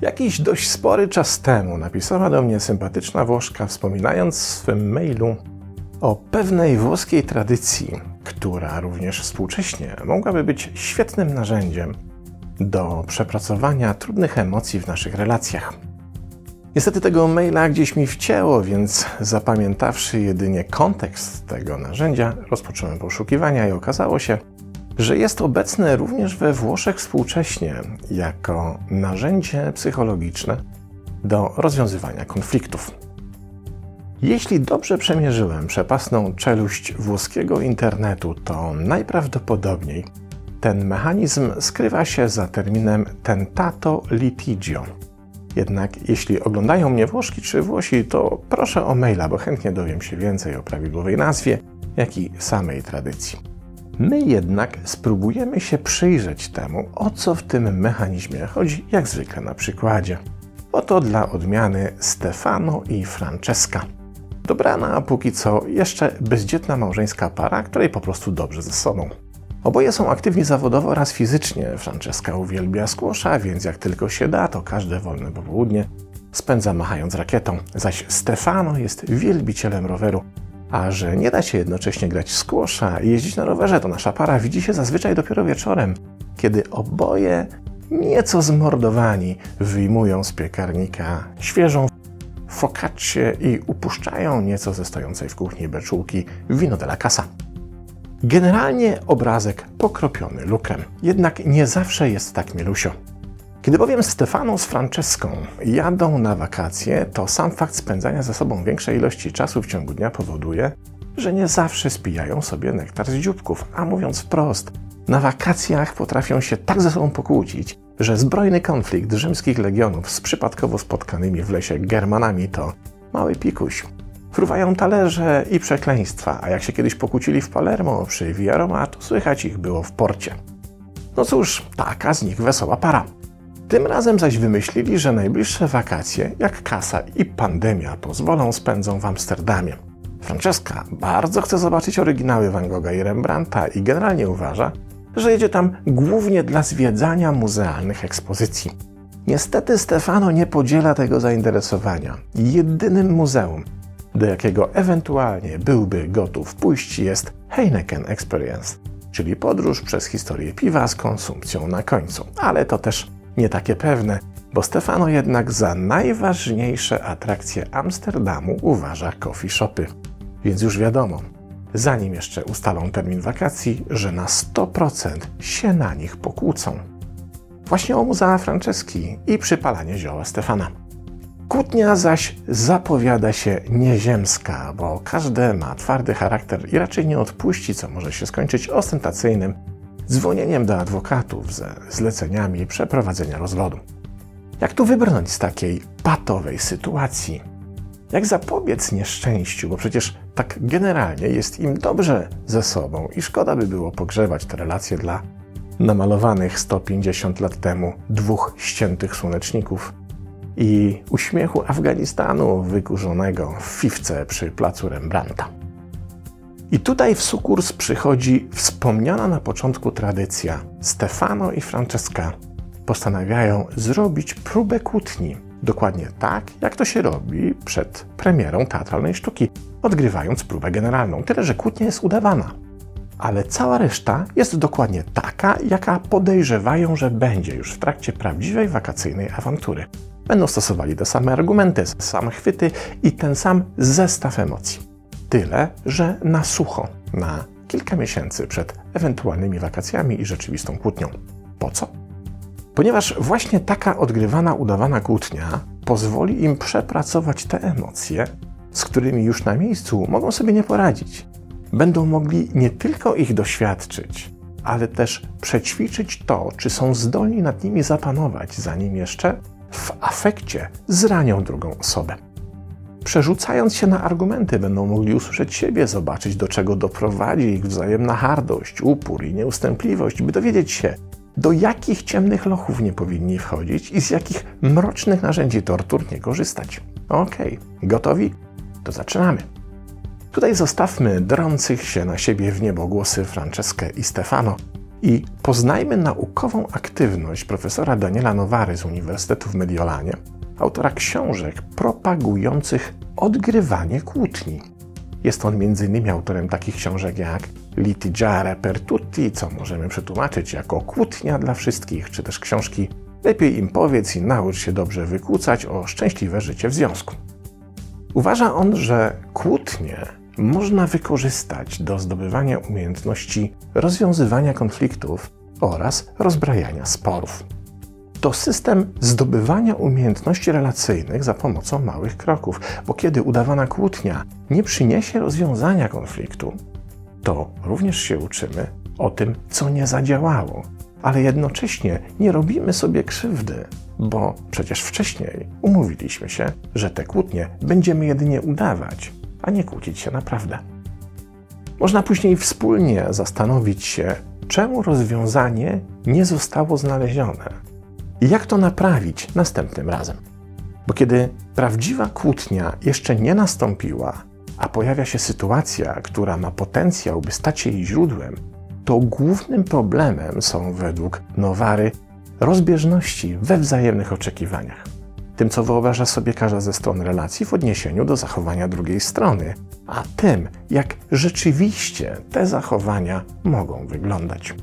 Jakiś dość spory czas temu napisała do mnie sympatyczna Włoszka, wspominając w swym mailu o pewnej włoskiej tradycji, która również współcześnie mogłaby być świetnym narzędziem do przepracowania trudnych emocji w naszych relacjach. Niestety tego maila gdzieś mi wcięło, więc zapamiętawszy jedynie kontekst tego narzędzia, rozpocząłem poszukiwania i okazało się, że jest obecne również we Włoszech współcześnie jako narzędzie psychologiczne do rozwiązywania konfliktów. Jeśli dobrze przemierzyłem przepasną czeluść włoskiego internetu, to najprawdopodobniej ten mechanizm skrywa się za terminem tentato litigio. Jednak jeśli oglądają mnie Włoszki czy Włosi, to proszę o maila, bo chętnie dowiem się więcej o prawidłowej nazwie, jak i samej tradycji. My jednak spróbujemy się przyjrzeć temu, o co w tym mechanizmie chodzi, jak zwykle na przykładzie. Oto dla odmiany Stefano i Francesca. Dobrana, a póki co jeszcze bezdzietna małżeńska para, której po prostu dobrze ze sobą. Oboje są aktywni zawodowo oraz fizycznie. Francesca uwielbia skłosza, więc jak tylko się da, to każde wolne popołudnie spędza machając rakietą, zaś Stefano jest wielbicielem roweru. A że nie da się jednocześnie grać skłosza i jeździć na rowerze, to nasza para widzi się zazwyczaj dopiero wieczorem, kiedy oboje nieco zmordowani wyjmują z piekarnika świeżą focaccie i upuszczają nieco ze stojącej w kuchni beczułki wino della casa. Generalnie obrazek pokropiony lukrem, jednak nie zawsze jest tak mielusio. Kiedy bowiem Stefano z Franceską jadą na wakacje, to sam fakt spędzania ze sobą większej ilości czasu w ciągu dnia powoduje, że nie zawsze spijają sobie nektar z dzióbków, a mówiąc wprost, na wakacjach potrafią się tak ze sobą pokłócić, że zbrojny konflikt rzymskich legionów z przypadkowo spotkanymi w lesie Germanami to mały pikuś. Fruwają talerze i przekleństwa, a jak się kiedyś pokłócili w Palermo przy Via to słychać ich było w porcie. No cóż, taka z nich wesoła para. Tym razem zaś wymyślili, że najbliższe wakacje, jak kasa i pandemia pozwolą, spędzą w Amsterdamie. Francesca bardzo chce zobaczyć oryginały Van Gogha i Rembrandta i generalnie uważa, że jedzie tam głównie dla zwiedzania muzealnych ekspozycji. Niestety Stefano nie podziela tego zainteresowania. Jedynym muzeum, do jakiego ewentualnie byłby gotów pójść, jest Heineken Experience, czyli podróż przez historię piwa z konsumpcją na końcu. Ale to też nie takie pewne, bo Stefano jednak za najważniejsze atrakcje Amsterdamu uważa coffee shopy. Więc już wiadomo, zanim jeszcze ustalą termin wakacji, że na 100% się na nich pokłócą. Właśnie o muzea Franceski i przypalanie zioła Stefana. Kłótnia zaś zapowiada się nieziemska, bo każdy ma twardy charakter i raczej nie odpuści, co może się skończyć ostentacyjnym dzwonieniem do adwokatów ze zleceniami przeprowadzenia rozwodu. Jak tu wybrnąć z takiej patowej sytuacji? Jak zapobiec nieszczęściu, bo przecież tak generalnie jest im dobrze ze sobą i szkoda by było pogrzewać te relacje dla namalowanych 150 lat temu dwóch ściętych słoneczników i uśmiechu Afganistanu wykurzonego w fifce przy placu Rembrandta. I tutaj w sukurs przychodzi wspomniana na początku tradycja. Stefano i Francesca postanawiają zrobić próbę kłótni. Dokładnie tak, jak to się robi przed premierą teatralnej sztuki, odgrywając próbę generalną. Tyle, że kłótnia jest udawana. Ale cała reszta jest dokładnie taka, jaka podejrzewają, że będzie już w trakcie prawdziwej wakacyjnej awantury. Będą stosowali te same argumenty, same chwyty i ten sam zestaw emocji. Tyle, że na sucho, na kilka miesięcy przed ewentualnymi wakacjami i rzeczywistą kłótnią. Po co? Ponieważ właśnie taka odgrywana, udawana kłótnia pozwoli im przepracować te emocje, z którymi już na miejscu mogą sobie nie poradzić. Będą mogli nie tylko ich doświadczyć, ale też przećwiczyć to, czy są zdolni nad nimi zapanować, zanim jeszcze w afekcie zranią drugą osobę. Przerzucając się na argumenty, będą mogli usłyszeć siebie, zobaczyć, do czego doprowadzi ich wzajemna hardość, upór i nieustępliwość, by dowiedzieć się, do jakich ciemnych lochów nie powinni wchodzić i z jakich mrocznych narzędzi tortur nie korzystać. Okej, okay. gotowi? To zaczynamy. Tutaj zostawmy drących się na siebie w niebo głosy Franceskę i Stefano i poznajmy naukową aktywność profesora Daniela Nowary z Uniwersytetu w Mediolanie, autora książek propagujących odgrywanie kłótni. Jest on m.in. autorem takich książek jak Litigiare per tutti, co możemy przetłumaczyć jako kłótnia dla wszystkich, czy też książki Lepiej im powiedz i naucz się dobrze wykłócać o szczęśliwe życie w związku. Uważa on, że kłótnie można wykorzystać do zdobywania umiejętności rozwiązywania konfliktów oraz rozbrajania sporów. To system zdobywania umiejętności relacyjnych za pomocą małych kroków, bo kiedy udawana kłótnia nie przyniesie rozwiązania konfliktu, to również się uczymy o tym, co nie zadziałało, ale jednocześnie nie robimy sobie krzywdy, bo przecież wcześniej umówiliśmy się, że te kłótnie będziemy jedynie udawać, a nie kłócić się naprawdę. Można później wspólnie zastanowić się, czemu rozwiązanie nie zostało znalezione i jak to naprawić następnym razem. Bo kiedy prawdziwa kłótnia jeszcze nie nastąpiła, a pojawia się sytuacja, która ma potencjał, by stać się jej źródłem, to głównym problemem są według Nowary rozbieżności we wzajemnych oczekiwaniach. Tym, co wyobraża sobie każda ze stron relacji w odniesieniu do zachowania drugiej strony, a tym, jak rzeczywiście te zachowania mogą wyglądać.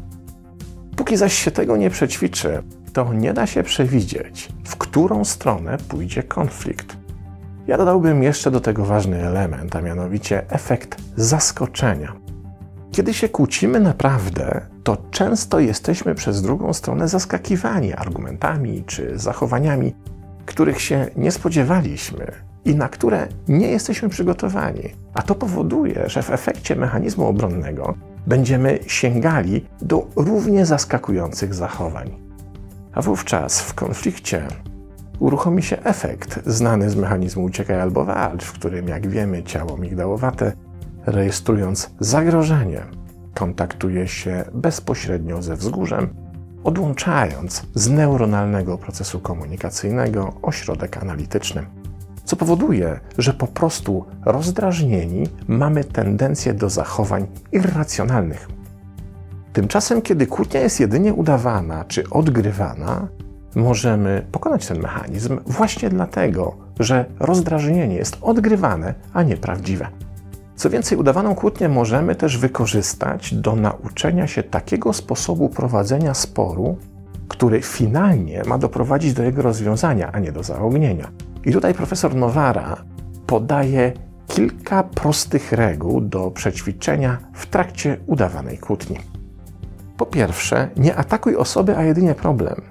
Póki zaś się tego nie przećwiczy, to nie da się przewidzieć, w którą stronę pójdzie konflikt. Ja dodałbym jeszcze do tego ważny element, a mianowicie efekt zaskoczenia. Kiedy się kłócimy naprawdę, to często jesteśmy przez drugą stronę zaskakiwani argumentami czy zachowaniami, których się nie spodziewaliśmy i na które nie jesteśmy przygotowani. A to powoduje, że w efekcie mechanizmu obronnego będziemy sięgali do równie zaskakujących zachowań. A wówczas w konflikcie uruchomi się efekt znany z mechanizmu uciekaj albo walcz, w którym, jak wiemy, ciało migdałowate rejestrując zagrożenie, kontaktuje się bezpośrednio ze wzgórzem, odłączając z neuronalnego procesu komunikacyjnego ośrodek analityczny. Co powoduje, że po prostu rozdrażnieni mamy tendencję do zachowań irracjonalnych. Tymczasem, kiedy kłótnia jest jedynie udawana czy odgrywana, możemy pokonać ten mechanizm właśnie dlatego, że rozdrażnienie jest odgrywane, a nie prawdziwe. Co więcej, udawaną kłótnię możemy też wykorzystać do nauczenia się takiego sposobu prowadzenia sporu, który finalnie ma doprowadzić do jego rozwiązania, a nie do zaognienia. I tutaj profesor Nowara podaje kilka prostych reguł do przećwiczenia w trakcie udawanej kłótni. Po pierwsze, nie atakuj osoby, a jedynie problem.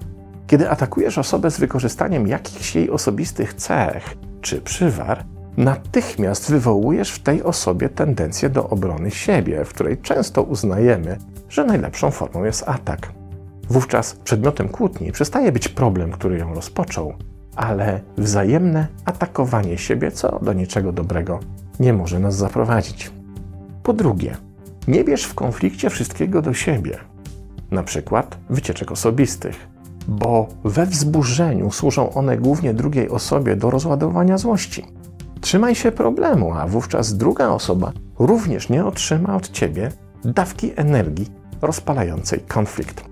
Kiedy atakujesz osobę z wykorzystaniem jakichś jej osobistych cech czy przywar, natychmiast wywołujesz w tej osobie tendencję do obrony siebie, w której często uznajemy, że najlepszą formą jest atak. Wówczas przedmiotem kłótni przestaje być problem, który ją rozpoczął, ale wzajemne atakowanie siebie, co do niczego dobrego nie może nas zaprowadzić. Po drugie, nie bierz w konflikcie wszystkiego do siebie, na przykład wycieczek osobistych, bo we wzburzeniu służą one głównie drugiej osobie do rozładowania złości. Trzymaj się problemu, a wówczas druga osoba również nie otrzyma od ciebie dawki energii rozpalającej konflikt.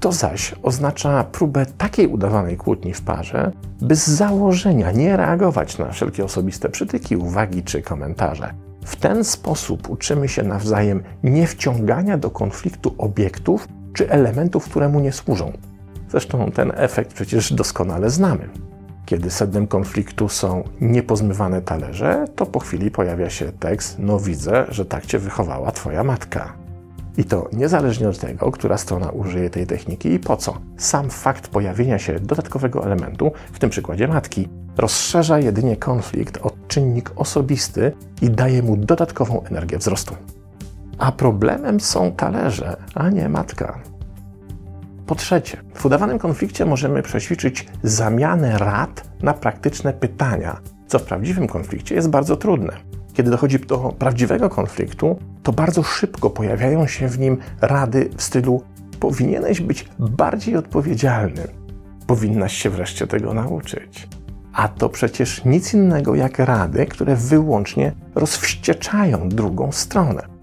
To zaś oznacza próbę takiej udawanej kłótni w parze, by z założenia nie reagować na wszelkie osobiste przytyki, uwagi czy komentarze. W ten sposób uczymy się nawzajem nie wciągania do konfliktu obiektów czy elementów, które mu nie służą. Zresztą ten efekt przecież doskonale znamy. Kiedy sednem konfliktu są niepozmywane talerze, to po chwili pojawia się tekst: No widzę, że tak cię wychowała twoja matka. I to niezależnie od tego, która strona użyje tej techniki i po co. Sam fakt pojawienia się dodatkowego elementu, w tym przykładzie matki, rozszerza jedynie konflikt o czynnik osobisty i daje mu dodatkową energię wzrostu. A problemem są talerze, a nie matka. Po trzecie, w udawanym konflikcie możemy przećwiczyć zamianę rad na praktyczne pytania, co w prawdziwym konflikcie jest bardzo trudne. Kiedy dochodzi do prawdziwego konfliktu, to bardzo szybko pojawiają się w nim rady w stylu: powinieneś być bardziej odpowiedzialny, powinnaś się wreszcie tego nauczyć. A to przecież nic innego jak rady, które wyłącznie rozwścieczają drugą stronę.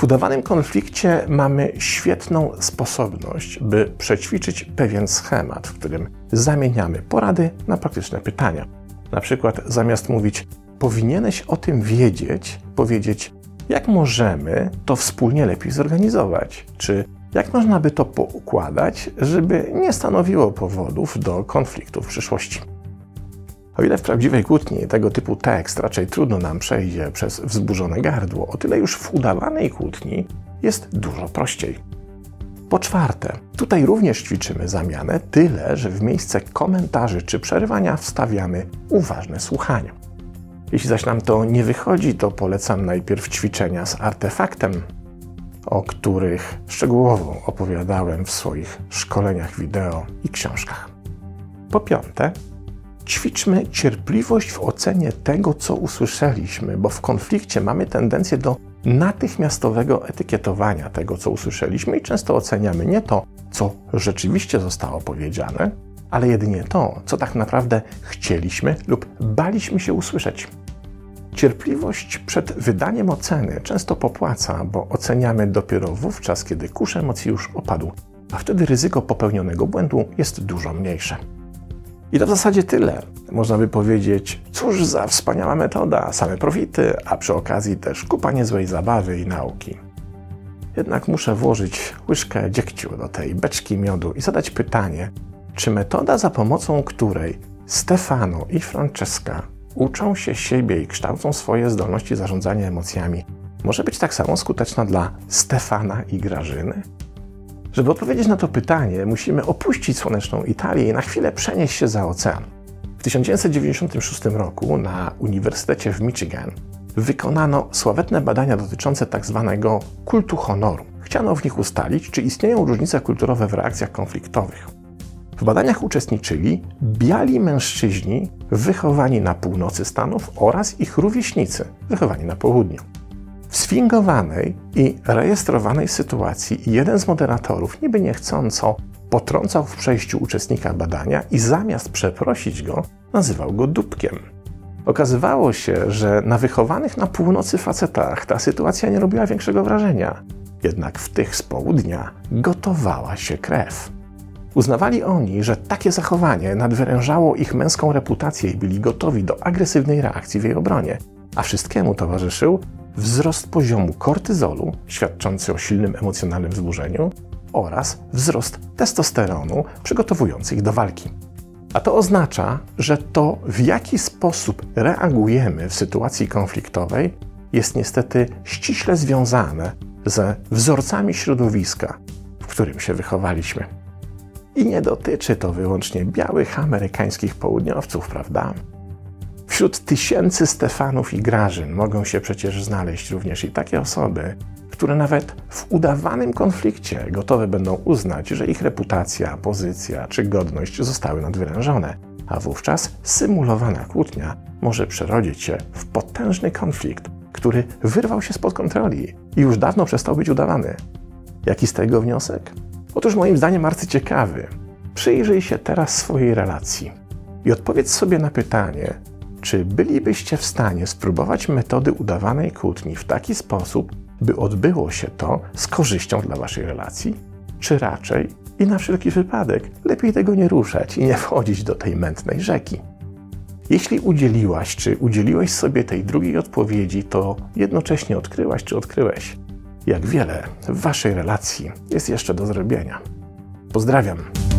W udawanym konflikcie mamy świetną sposobność, by przećwiczyć pewien schemat, w którym zamieniamy porady na praktyczne pytania. Na przykład zamiast mówić powinieneś o tym wiedzieć, powiedzieć jak możemy to wspólnie lepiej zorganizować, czy jak można by to poukładać, żeby nie stanowiło powodów do konfliktu w przyszłości. O ile w prawdziwej kłótni tego typu tekst raczej trudno nam przejdzie przez wzburzone gardło, o tyle już w udawanej kłótni jest dużo prościej. Po czwarte, tutaj również ćwiczymy zamianę, tyle że w miejsce komentarzy czy przerywania wstawiamy uważne słuchanie. Jeśli zaś nam to nie wychodzi, to polecam najpierw ćwiczenia z artefaktem, o których szczegółowo opowiadałem w swoich szkoleniach wideo i książkach. Po piąte, ćwiczmy cierpliwość w ocenie tego, co usłyszeliśmy, bo w konflikcie mamy tendencję do natychmiastowego etykietowania tego, co usłyszeliśmy, i często oceniamy nie to, co rzeczywiście zostało powiedziane, ale jedynie to, co tak naprawdę chcieliśmy lub baliśmy się usłyszeć. Cierpliwość przed wydaniem oceny często popłaca, bo oceniamy dopiero wówczas, kiedy kurz emocji już opadł, a wtedy ryzyko popełnionego błędu jest dużo mniejsze. I to w zasadzie tyle. Można by powiedzieć, cóż za wspaniała metoda, same profity, a przy okazji też kupa niezłej zabawy i nauki. Jednak muszę włożyć łyżkę dziegciu do tej beczki miodu i zadać pytanie, czy metoda, za pomocą której Stefano i Francesca uczą się siebie i kształcą swoje zdolności zarządzania emocjami, może być tak samo skuteczna dla Stefana i Grażyny? Żeby odpowiedzieć na to pytanie, musimy opuścić słoneczną Italię i na chwilę przenieść się za ocean. W 1996 roku na Uniwersytecie w Michigan wykonano sławetne badania dotyczące tzw. Tak kultu honoru. Chciano w nich ustalić, czy istnieją różnice kulturowe w reakcjach konfliktowych. W badaniach uczestniczyli biali mężczyźni wychowani na północy Stanów oraz ich rówieśnicy wychowani na południu. W sfingowanej i rejestrowanej sytuacji jeden z moderatorów niby niechcąco potrącał w przejściu uczestnika badania i zamiast przeprosić go, nazywał go dupkiem. Okazywało się, że na wychowanych na północy facetach ta sytuacja nie robiła większego wrażenia. Jednak w tych z południa gotowała się krew. Uznawali oni, że takie zachowanie nadwyrężało ich męską reputację i byli gotowi do agresywnej reakcji w jej obronie, a wszystkiemu towarzyszył wzrost poziomu kortyzolu, świadczący o silnym emocjonalnym wzburzeniu, oraz wzrost testosteronu, przygotowujący ich do walki. A to oznacza, że to, w jaki sposób reagujemy w sytuacji konfliktowej, jest niestety ściśle związane ze wzorcami środowiska, w którym się wychowaliśmy. I nie dotyczy to wyłącznie białych amerykańskich południowców, prawda? Wśród tysięcy Stefanów i Grażyn mogą się przecież znaleźć również i takie osoby, które nawet w udawanym konflikcie gotowe będą uznać, że ich reputacja, pozycja czy godność zostały nadwyrężone, a wówczas symulowana kłótnia może przerodzić się w potężny konflikt, który wyrwał się spod kontroli i już dawno przestał być udawany. Jaki z tego wniosek? Otóż moim zdaniem arcyciekawy. Przyjrzyj się teraz swojej relacji i odpowiedz sobie na pytanie, czy bylibyście w stanie spróbować metody udawanej kłótni w taki sposób, by odbyło się to z korzyścią dla waszej relacji? Czy raczej i na wszelki wypadek lepiej tego nie ruszać i nie wchodzić do tej mętnej rzeki? Jeśli udzieliłaś czy udzieliłeś sobie tej drugiej odpowiedzi, to jednocześnie odkryłaś czy odkryłeś, jak wiele w waszej relacji jest jeszcze do zrobienia. Pozdrawiam.